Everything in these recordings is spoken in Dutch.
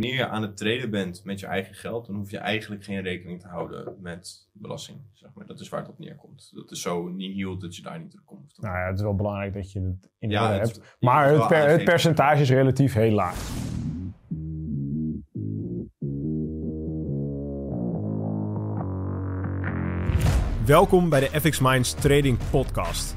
wanneer je aan het traden bent met je eigen geld, dan hoef je eigenlijk geen rekening te houden met belasting. Zeg maar. Dat is waar het op neerkomt. Dat is zo niet hield dat je daar niet terug komt. Nou ja, het is wel belangrijk dat je het in Ja, orde het- hebt. Maar het, per- het percentage is relatief heel laag. Welkom bij de FX Minds Trading Podcast.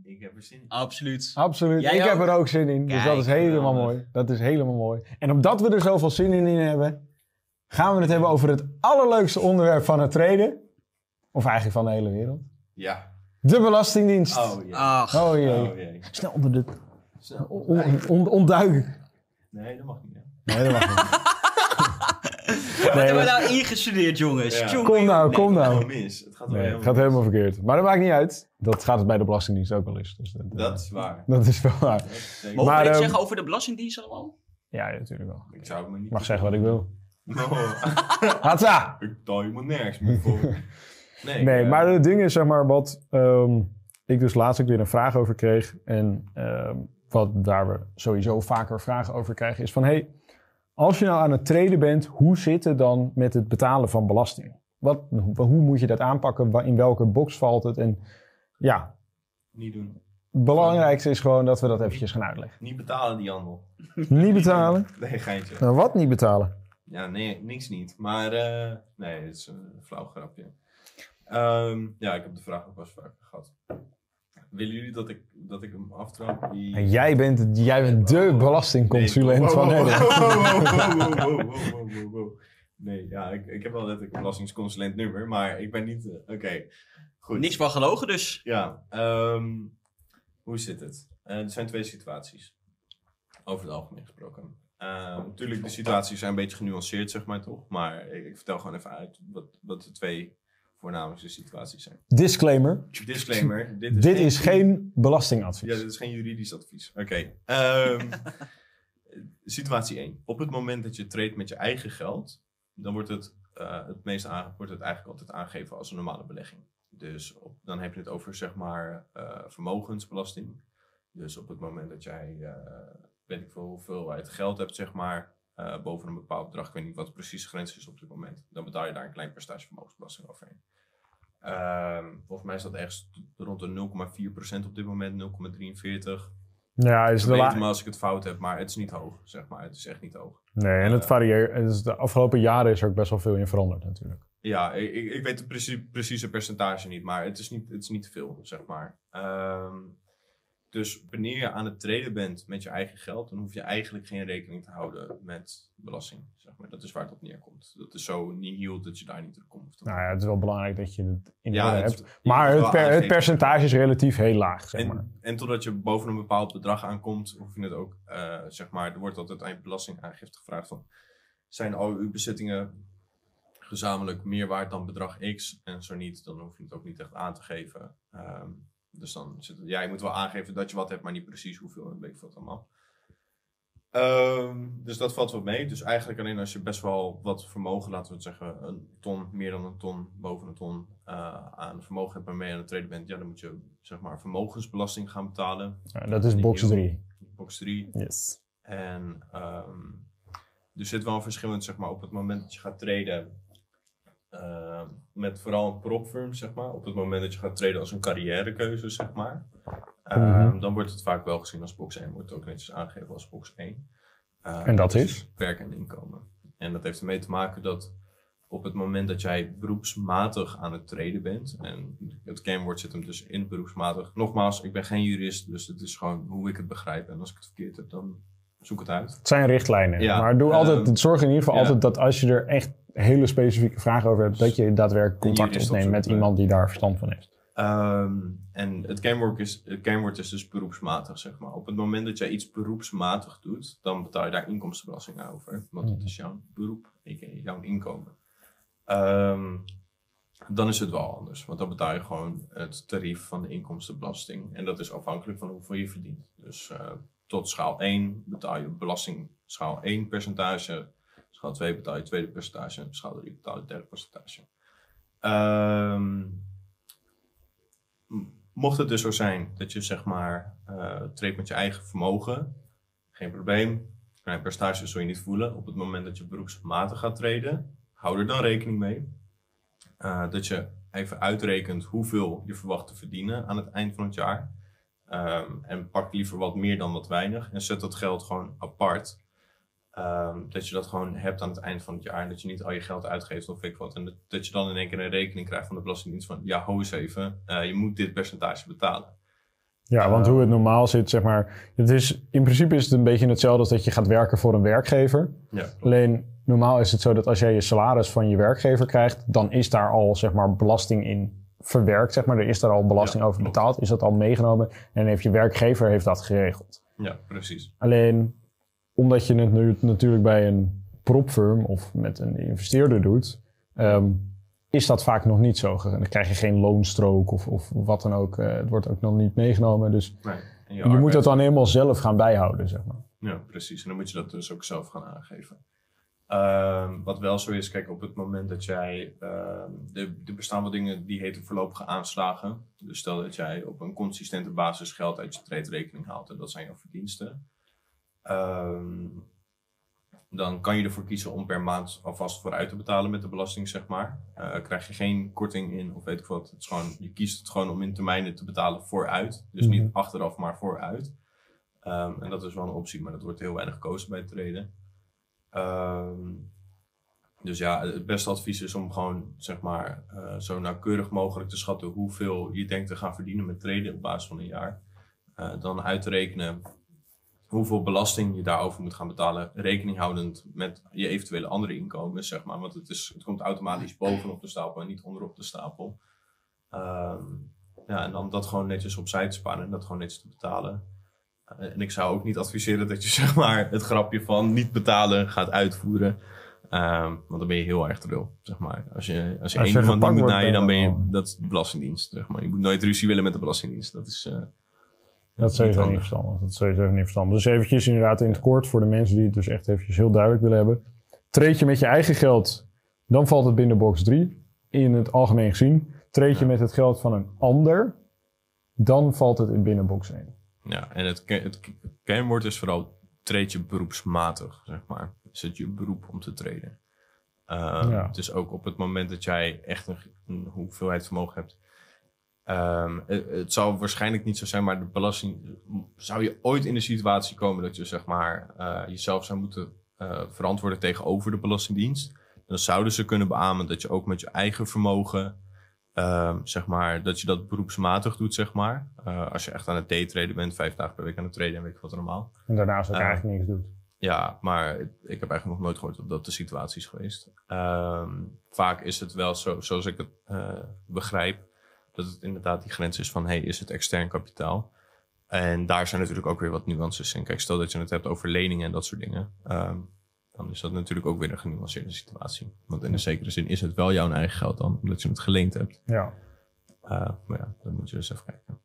Ik heb er zin in. Absoluut. Absoluut. Jij ik heb er ook zin in. dus Kijk, dat is helemaal geweldig. mooi. Dat is helemaal mooi. En omdat we er zoveel zin in hebben, gaan we het hebben over het allerleukste onderwerp van het traden. Of eigenlijk van de hele wereld. Ja. De Belastingdienst. Oh jee. Ach, Oh jee. Oh jee. Snel onder de... Snel. On, on, ontduiken. Nee, dat mag niet. Hè? Nee, dat mag niet. Wat hebben we nou ingestudeerd, jongens? Ja. Jongen, Kom nou, nee. kom nou. Helemaal mis. Het gaat, wel Nee, het helemaal gaat helemaal verkeerd. Maar dat maakt niet uit. Dat gaat het bij de Belastingdienst ook wel eens. Dus dat, Dat is waar. dat is wel waar. Is Mogen Maar, we dit ehm, zeggen over de Belastingdienst allemaal? Ja, ja, natuurlijk wel. Ik zou het me niet... Ik mag zeggen wat ik wil. Oh, Hatsa! ik tel je me nergens meer voor. Nee, Nee, eh, maar het ding is zeg maar wat ehm, ik dus laatst ook weer een vraag over kreeg. En ehm, wat daar we sowieso vaker vragen over krijgen is van... Hey, als je nou aan het traden bent, hoe zit het dan met het betalen van belasting? Wat, hoe moet je dat aanpakken? In welke box valt het? En ja, Niet doen. het belangrijkste is gewoon dat we dat eventjes gaan uitleggen. Niet betalen die handel. Niet betalen? Nee, geintje. Nou, wat niet betalen? Ja, nee, niks niet. Maar eh, nee, het is een flauw grapje. Ehm, ja, ik heb de vraag ook wel eens vaker gehad. Willen jullie dat ik, dat ik hem aftrap? Die... En jij bent, jij bent de belastingconsulent Nee, van wow, wow, Nederland. wow, wow, wow, wow, wow, wow, wow, wow. Nee, ja, ik, ik heb wel letterlijk een belastingsconsulent nummer, maar ik ben niet... eh, Oké, goed. Niks van gelogen dus. Ja, ehm, hoe zit het? Eh, er zijn twee situaties. Over het algemeen gesproken. Eh, natuurlijk, de situaties zijn een beetje genuanceerd, zeg maar toch? Maar ik, ik vertel gewoon even uit wat, wat de twee voornamelijkste situaties zijn. Disclaimer. Disclaimer. Dit is, Dit is geen belastingadvies. Ja, dit is geen juridisch advies. Oké. ehm, situatie 1. Op het moment dat je trade met je eigen geld, dan wordt het, eh, het, meest wordt het eigenlijk altijd aangegeven als een normale belegging. Dus op, dan heb je het over zeg maar eh, vermogensbelasting. Dus op het moment dat jij, eh, weet ik veel hoeveelheid geld hebt, zeg maar, eh, boven een bepaald bedrag, ik weet niet wat de precieze grens is op dit moment, dan betaal je daar een klein percentage vermogensbelasting overheen. Ehm, volgens mij is dat ergens rond de 0,4% op dit moment, 0,43%. Ja, is de weet la- me als ik het fout heb, maar het is niet hoog, zeg maar. Het is echt niet hoog. Nee, en het Eh, varieert. Is de afgelopen jaren is er ook best wel veel in veranderd natuurlijk. Ja, ik, ik weet het precie- precieze percentage niet, maar het is niet, het is niet te veel, zeg maar. Ehm, dus wanneer je aan het traden bent met je eigen geld, dan hoef je eigenlijk geen rekening te houden met belasting, zeg maar. Dat is waar het op neerkomt. Dat is zo niet hield dat je daar niet terug komt. Nou ja, het is wel belangrijk dat je het in Ja, orde het- hebt. Maar het, per- het aangeven. percentage is relatief heel laag, zeg maar. En, en totdat je boven een bepaald bedrag aankomt, hoef je het ook, eh, zeg maar, er wordt altijd aan je belastingaangifte gevraagd van, zijn al uw bezittingen gezamenlijk meer waard dan bedrag X? En zo niet, dan hoef je het ook niet echt aan te geven. Ehm, dus dan zit het, ja, je moet wel aangeven dat je wat hebt, maar niet precies hoeveel en weet ik veel allemaal. Ehm, dus dat valt wel mee. Dus eigenlijk alleen als je best wel wat vermogen, laten we het zeggen, een ton, meer dan een ton, boven een ton uh, aan vermogen hebt waarmee je aan het traden bent, ja, dan moet je zeg maar vermogensbelasting gaan betalen. Ja, dat is box 3. Box 3. Yes. En um, er zit wel een verschil in, zeg maar, op het moment dat je gaat traden, uh, met vooral een prop firm, zeg maar, op het moment dat je gaat traden als een carrièrekeuze, zeg maar, mm -hmm. dan wordt het vaak wel gezien als box 1, wordt het ook netjes aangegeven als box 1. Uh, en dat is? Werk en inkomen. En dat heeft ermee te maken dat op het moment dat jij beroepsmatig aan het traden bent, en het kernwoord zit hem dus in beroepsmatig. Nogmaals, ik ben geen jurist, dus het is gewoon hoe ik het begrijp. En als ik het verkeerd heb, dan zoek het uit. Het zijn richtlijnen. Ja, maar doe altijd, zorg in ieder geval ja. altijd dat als je er echt hele specifieke vragen over hebt, dat je daadwerkelijk contact opneemt met iemand die daar verstand van heeft. Um, en het kernwoord, is, het kernwoord is dus beroepsmatig, zeg maar. Op het moment dat jij iets beroepsmatig doet, dan betaal je daar inkomstenbelasting over. Want het is jouw beroep, jouw inkomen. Ehm, dan is het wel anders. Want dan betaal je gewoon het tarief van de inkomstenbelasting. En dat is afhankelijk van hoeveel je verdient. Dus eh, tot schaal 1 betaal je belasting schaal 1 percentage. Schaal 2 betaal je tweede percentage. En schaal 3 betaal je derde percentage. Ehm, mocht het dus zo zijn dat je zeg maar eh, treedt met je eigen vermogen, geen probleem. Klein percentage zul je niet voelen. Op het moment dat je beroepsmatig gaat treden, hou er dan rekening mee. eh, dat je even uitrekent hoeveel je verwacht te verdienen aan het eind van het jaar. Ehm, en pak liever wat meer dan wat weinig. En zet dat geld gewoon apart. Ehm, dat je dat gewoon hebt aan het eind van het jaar. En dat je niet al je geld uitgeeft of ik wat. En dat, dat je dan in één keer een rekening krijgt van de Belastingdienst van... Ja, ho eens even, eh, je moet dit percentage betalen. Ja, want Eh, hoe het normaal zit, zeg maar. Het is, in principe is het een beetje hetzelfde als dat je gaat werken voor een werkgever. Ja, Alleen normaal is het zo dat als jij je salaris van je werkgever krijgt, dan is daar al zeg maar belasting in verwerkt. Zeg maar. Er is daar al belasting Ja, over betaald, is dat al meegenomen en heeft je werkgever heeft dat geregeld. ja precies. Alleen omdat je het nu natuurlijk bij een propfirm of met een investeerder doet, ehm, is dat vaak nog niet zo. Dan krijg je geen loonstrook of, of wat dan ook. Eh, het wordt ook nog niet meegenomen. Dus Nee. Je moet het dan helemaal zelf gaan bijhouden, zeg maar. Ja, precies. En dan moet je dat dus ook zelf gaan aangeven. Ehm, wat wel zo is, kijk, op het moment dat jij. ehm er, er bestaan wat dingen die heten voorlopige aanslagen. Dus stel dat jij op een consistente basis geld uit je treedrekening haalt en dat zijn jouw verdiensten. Ehm, dan kan je ervoor kiezen om per maand alvast vooruit te betalen met de belasting, zeg maar. Eh, krijg je geen korting in of weet ik wat. Het is gewoon, je kiest het gewoon om in termijnen te betalen vooruit. Dus niet Mhm. achteraf, maar vooruit. Ehm, en dat is wel een optie, maar dat wordt heel weinig gekozen bij het treden. Ehm, dus ja, het beste advies is om gewoon zeg maar eh, zo nauwkeurig mogelijk te schatten hoeveel je denkt te gaan verdienen met treden op basis van een jaar. Eh, dan uit te rekenen hoeveel belasting je daarover moet gaan betalen, rekening houdend met je eventuele andere inkomens, zeg maar. Want het, is, het komt automatisch bovenop de stapel en niet onderop de stapel. Ehm, ja, en dan dat gewoon netjes opzij te sparen en dat gewoon netjes te betalen. Eh, en ik zou ook niet adviseren dat je zeg maar het grapje van niet betalen gaat uitvoeren. Ehm, want dan ben je heel erg dril, zeg maar. Als je, als je één iemand gepakt moet naaien, dan ben je, ben je dat is de belastingdienst, zeg maar. Je moet nooit ruzie willen met de belastingdienst. Dat is, eh, Dat is sowieso niet verstandig. Dat is sowieso niet verstandig. Dus eventjes inderdaad in het kort voor de mensen die het dus echt eventjes heel duidelijk willen hebben. Treed je met je eigen geld, dan valt het binnen box 3. In het algemeen gezien. Treed je met het geld van een ander, dan valt het in binnen box 1. Ja, en het, het ke- kernwoord is vooral treed je beroepsmatig, zeg maar. Is het je beroep om te treden. Ehm, Ja. Dus ook op het moment dat jij echt een, een hoeveelheid vermogen hebt. Ehm, het, het zal waarschijnlijk niet zo zijn, maar de belasting... Zou je ooit in de situatie komen dat je zeg maar eh, jezelf zou moeten eh, verantwoorden tegenover de Belastingdienst... dan zouden ze kunnen beamen dat je ook met je eigen vermogen... ehm, zeg maar, dat je dat beroepsmatig doet, zeg maar. Eh, als je echt aan het daytraden bent, vijf dagen per week aan het traden en weet ik wat allemaal. En daarnaast ook eigenlijk niks doet. Ja, maar ik heb eigenlijk nog nooit gehoord dat dat de situatie is geweest. Ehm, vaak is het wel zo, zoals ik het begrijp, dat het inderdaad die grens is van, hey, is het extern kapitaal? En daar zijn natuurlijk ook weer wat nuances in. Kijk, stel dat je het hebt over leningen en dat soort dingen. ehm, dan is dat natuurlijk ook weer een genuanceerde situatie. Want in de zekere zin is het wel jouw eigen geld dan, omdat je het geleend hebt. Ja. Eh, maar ja, dan moet je dus even kijken.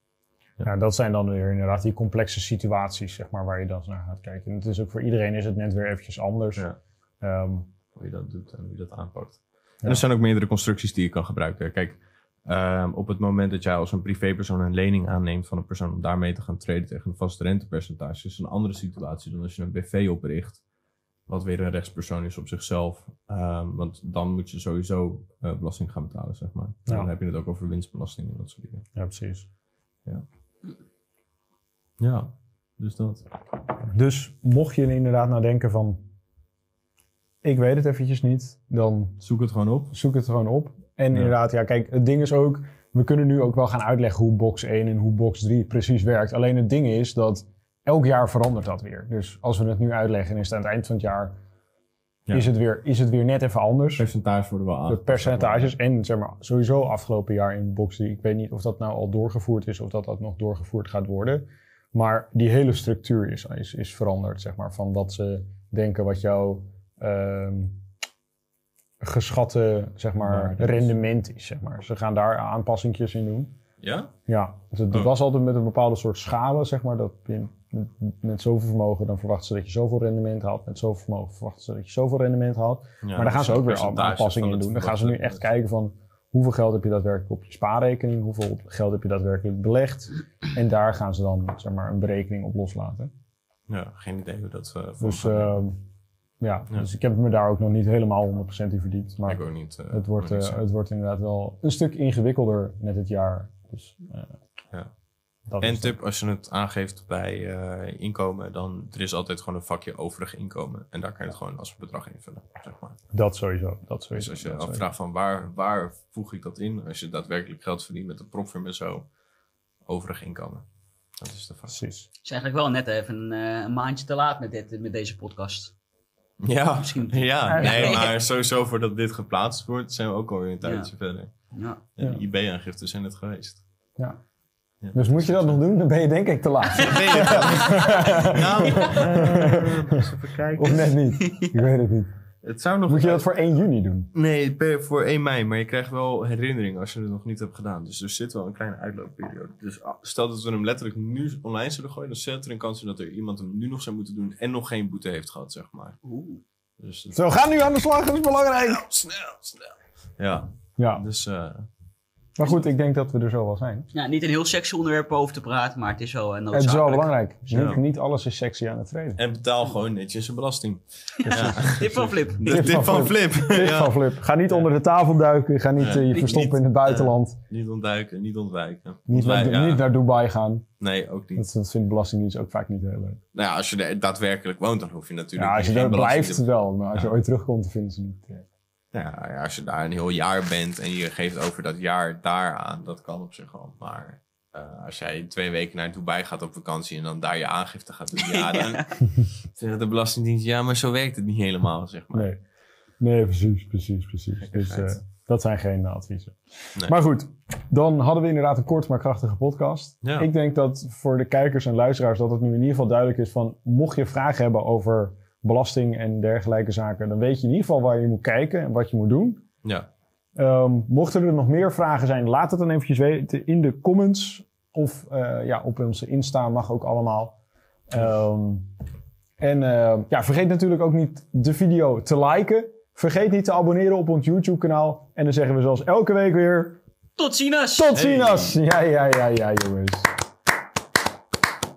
ja, dat zijn dan weer inderdaad die complexe situaties, zeg maar, waar je dan naar gaat kijken. En het is ook voor iedereen is het net weer eventjes anders. Ja. Ehm, hoe je dat doet en hoe je dat aanpakt. En er zijn ook meerdere constructies die je kan gebruiken. Kijk, ehm, op het moment dat jij als een privépersoon een lening aanneemt van een persoon om daarmee te gaan treden tegen een vast rentepercentage, is een andere situatie dan als je een BV opricht, wat weer een rechtspersoon is op zichzelf. Ehm, want dan moet je sowieso eh, belasting gaan betalen, zeg maar. Ja. Dan heb je het ook over winstbelasting en dat soort dingen. ja, precies. Ja, dus dat. Dus mocht je inderdaad nou denken van, ik weet het eventjes niet, dan Zoek het gewoon op. zoek het gewoon op. En Ja. inderdaad, ja, kijk, het ding is ook, we kunnen nu ook wel gaan uitleggen hoe box 1 en hoe box 3 precies werkt. Alleen het ding is dat elk jaar verandert dat weer. Dus als we het nu uitleggen, is het aan het eind van het jaar, Ja. is, het weer, is het weer net even anders. Percentages worden wel aan. De percentages en zeg maar, sowieso afgelopen jaar in box 3. Ik weet niet of dat nou al doorgevoerd is of dat dat nog doorgevoerd gaat worden. Maar die hele structuur is, is, is veranderd, zeg maar. Van wat ze denken wat jouw ehm, geschatte zeg maar, rendement is. Zeg maar. Ze gaan daar aanpassingjes in doen. Ja? Ja, dus het Oh. was altijd met een bepaalde soort schalen, zeg maar. Dat je met, met zoveel vermogen, dan verwachten ze dat je zoveel rendement haalt. Met zoveel vermogen verwachten ze dat je zoveel rendement haalt. Ja, maar daar gaan ze ook weer aanpassingen in doen. Dan gaan ze nu echt kijken van hoeveel geld heb je daadwerkelijk op je spaarrekening, hoeveel geld heb je daadwerkelijk belegd. En daar gaan ze dan zeg maar, een berekening op loslaten. Ja, geen idee hoe dat... eh Dus. Ja, Ja. dus ik heb me daar ook nog niet helemaal 100% in verdiept. Maar ik ook niet. eh, het, wordt, eh, het wordt inderdaad wel een stuk ingewikkelder met het jaar. Dus, eh, Ja. dat En tip, als je het aangeeft bij eh, inkomen, dan er is altijd gewoon een vakje overig inkomen. En daar kan je het gewoon als bedrag invullen, zeg maar. Dat sowieso. Dat Dus sowieso als je afvraagt van waar, waar voeg ik dat in? Als je daadwerkelijk geld verdient met een propfirm en zo, overig inkomen. Dat is de vraag. Precies. is eigenlijk wel net even een, eh, een maandje te laat met, dit, met deze podcast. Ja, Misschien- ja, nee, maar sowieso voordat dit geplaatst wordt, zijn we ook alweer een tijdje verder. Ja. Ja, Ja. de IB-aangiften zijn net geweest. Ja. Ja. Dus moet je dat nog doen, dan ben je denk ik te laat. nou, eens even kijken. Of net niet. Ik weet het niet. Het zou nog Moet je dat voor 1 juni doen? Nee, per, voor 1 mei, maar je krijgt wel herinnering als je het nog niet hebt gedaan. Dus er zit wel een kleine uitloopperiode. Dus ah, stel dat we hem letterlijk nu online zouden gooien, dan zit er een kans in dat er iemand hem nu nog zou moeten doen en nog geen boete heeft gehad, zeg maar. Oeh. Dus Zo, ga nu aan de slag, dat is belangrijk. snel, snel. Ja, Ja, dus eh, maar goed, ik denk dat we er zo wel zijn. Ja, niet een heel sexy onderwerp over te praten, maar het is wel een Het is wel belangrijk. Ja. Niet, niet alles is sexy aan het treden. en betaal gewoon netjes een belasting. Tip van Flip. De tip van Flip. Tip ja. van Flip. Ga niet onder de tafel duiken. Ga niet Ja. eh, je verstoppen niet, in het buitenland. Niet ontduiken, niet ontwijken. niet, naar, ja. niet naar Dubai gaan. Nee, ook niet. Dat, dat vindt Belastingdienst ook vaak niet heel leuk. Nou ja, als je er daadwerkelijk woont, dan hoef je natuurlijk Ja, als je daar blijft te wel. Maar als je Ja. ooit terugkomt, dan vinden ze niet. Eh, Ja, als je daar een heel jaar bent en je geeft over dat jaar daar aan, dat kan op zich wel. Maar eh, als jij twee weken naar Dubai gaat op vakantie en dan daar je aangifte gaat doen, ja, dan zegt de Belastingdienst, ja, maar zo werkt het niet helemaal, zeg maar. Nee. Nee, precies, precies, precies. Dus eh, dat zijn geen adviezen. Nee. Maar goed, dan hadden we inderdaad een kort maar krachtige podcast. Ja. Ik denk dat voor de kijkers en luisteraars dat het nu in ieder geval duidelijk is van... mocht je vragen hebben over belasting en dergelijke zaken... dan weet je in ieder geval waar je moet kijken en wat je moet doen. Ja, Ehm, mochten er nog meer vragen zijn, laat het dan eventjes weten in de comments. Of eh, ja, op onze Insta mag ook allemaal. Ehm, en eh, ja, vergeet natuurlijk ook niet de video te liken. Vergeet niet te abonneren op ons YouTube kanaal. En dan zeggen we zoals elke week weer... Tot ziens! Tot ziens! Ja, ja, ja, ja, jongens.